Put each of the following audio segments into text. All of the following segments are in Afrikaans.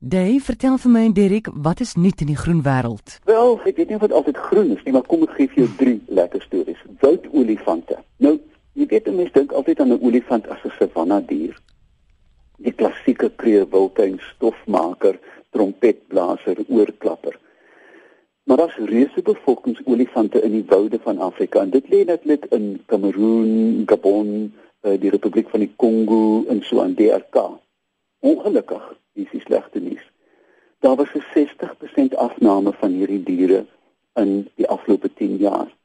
Dave, vertel vir my en Derek, wat is nuut in die groen wêreld? Wel, ek weet nie of dit altyd groen is nie, maar kom ek gee vir jou drie lekker stories. Woudolifante. Nou, jy weet mense dink altyd aan 'n olifant as 'n savanna dier. Die klassieke kreeuwiltuin stofmaker, trompetblaser, oorklapper. Maar daar's reuse bevolkingsolifante in die woude van Afrika en dit lê netlik in Kameroen, Gabon, eh, die Republiek van die Kongo en so aan DRK. Ongelukkig dis die slegte nuus. Daar was 'n 60% afname van hierdie diere in die afgelope 10 jaar.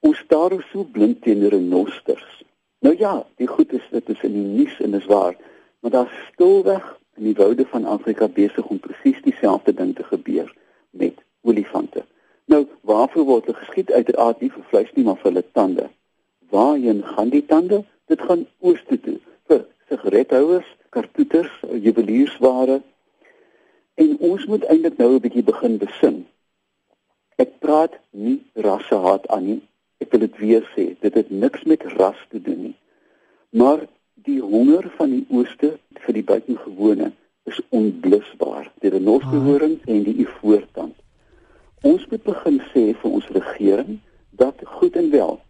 Ons staar so blind teenoor renosters. Nou ja, die goed is dit is in die nuus en dis waar, maar daar's stilweg in die woude van Afrika besig om presies dieselfde ding te gebeur met olifante. Nou, waarvoor word hulle geskiet uiteraard nie vir vleis nie, maar vir hulle tande. Waarheen gaan die tande? Dit gaan ooste toe vir sigarethouers, kartoeters, juweliersware. En ons moet eintlik nou 'n bietjie begin besin. Ek praat nie rassehaat aan nie. Ek wil dit weer sê, dit het niks met ras te doen nie. Maar die honger van die ooste vir die buitengewone is onblusbaar. Die renosterhoring en die ivoortand. Ons moet begin sê vir ons regering dat goed en wel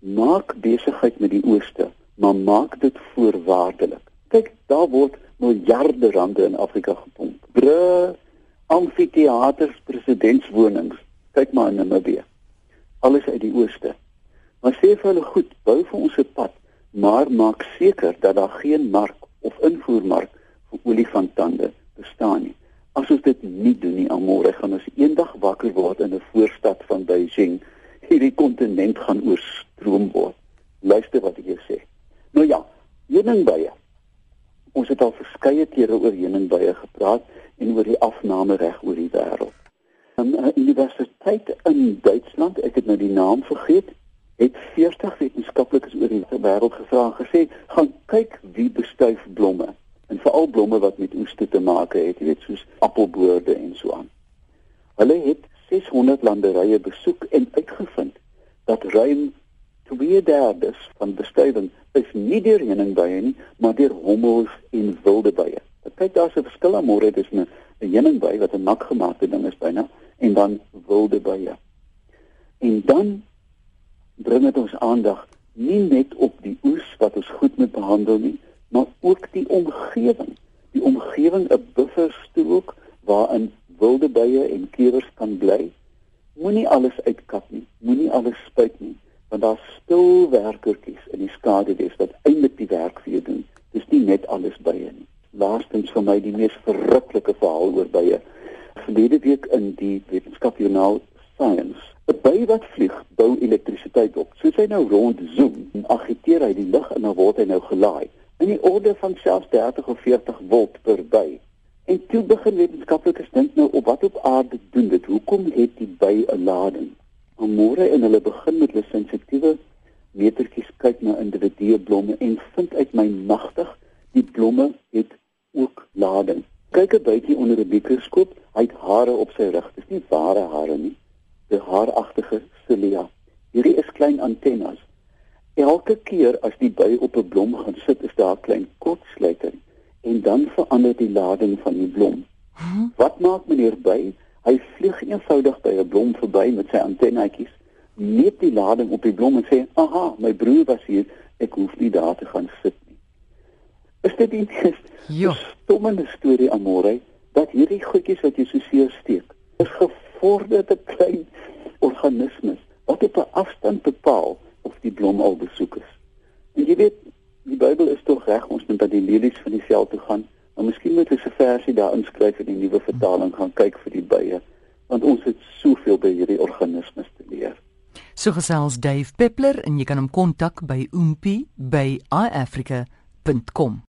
maak besigheid met die ooste, maar maak dit voorwaardelik. Kyk, daar word miljarde rande in Afrika gepomp. Bru amfitheaters, presidentswonings. Kyk maar in Namibië. Alles uit die ooste. Maar sê vir hulle goed, bou vir ons 'n pad, maar maak seker dat daar geen mark of invoermark vir olifantande bestaan nie. As ons dit nie doen nie, almore gaan ons eendag wakker word in 'n voorstad van Beijing. Hierdie kontinent gaan oorstroom word. Luister wat ek jou sê. Nou ja, heuningbye Ons het al verskeie kere oor heuningbye gepraat en oor die afname reg oor die wêreld. 'n Universiteit in Duitsland, ek het nou die naam vergeet, het 40 wetenskaplikes oor die wêreld gevra en gesê, "Gaan kyk wie bestuif blomme." En veral blomme wat met oeste te maak het, jy weet, soos appelboorde en so aan. Hulle het 600 landerye besoek en uitgevind dat ruim 2/3 van bestuiving is nie deur heuningbye nie, maar deur hommels en wilde bye. Kyk daar's 'n verskil aan môre tussen 'n heuningby wat 'n mak gemaakte ding is byna en dan wilde bye. En dan bring dit ons aandag nie net op die oes wat ons goed moet behandel nie, maar ook die omgewing. Die omgewing 'n bufferstrook waarin wilde bye en kiewers kan bly. Moenie alles uitkap nie, moenie alles spuit nie want daar's stil werkertjies in die skaduwees wat eintlik die werk vir jou doen. Dis nie net alles bye nie. Laastens vir my die mees verruklike verhaal oor bye. Verlede week in die wetenskapjoernaal Science. 'n By wat vlieg, bou elektrisiteit op. Soos hy nou rond zoom, agiteer hy die lug en dan word hy nou gelaai in die orde van selfs 30 of 40 volt per by. En toe begin wetenskaplikes dink nou op wat op aarde doen dit? Hoekom het die by 'n lading? Môre en hulle begin met hulle sensitiewe metertjies kyk na individue blomme en vind uit my magtig die blomme het ook lading. Kyk 'n bietjie onder 'n mikroskoop, hy het hare op sy rug. Dis nie ware hare nie. Dis haaragtige cilia. Hierdie is klein antennes. Elke keer as die by op 'n blom gaan sit, is daar 'n klein kortsluiting en dan verander die lading van die blom. Wat maak meneer by? Hy vlieg eenvoudig by 'n blom verby met sy antennetjies, meet die lading op die blom en sê: "Aha, my broer was hier, ek hoef nie daar te gaan sit nie." Is dit nie 'n ja. stomme storie amore dat hierdie goedjies wat jy so seer steek, is gevorderde klein organismes wat op 'n afstand bepaal of die blom al besoek is. En jy weet, die Bybel is tog reg, ons moet dat die lelies van die veld toe gaan Maar miskien moet ons 'n versie daar inskryf in die nuwe vertaling gaan kyk vir die bye, want ons het soveel by hierdie organismes te leer. So gesels Dave Peppler en jy kan hom kontak by oompie by iafrica.com.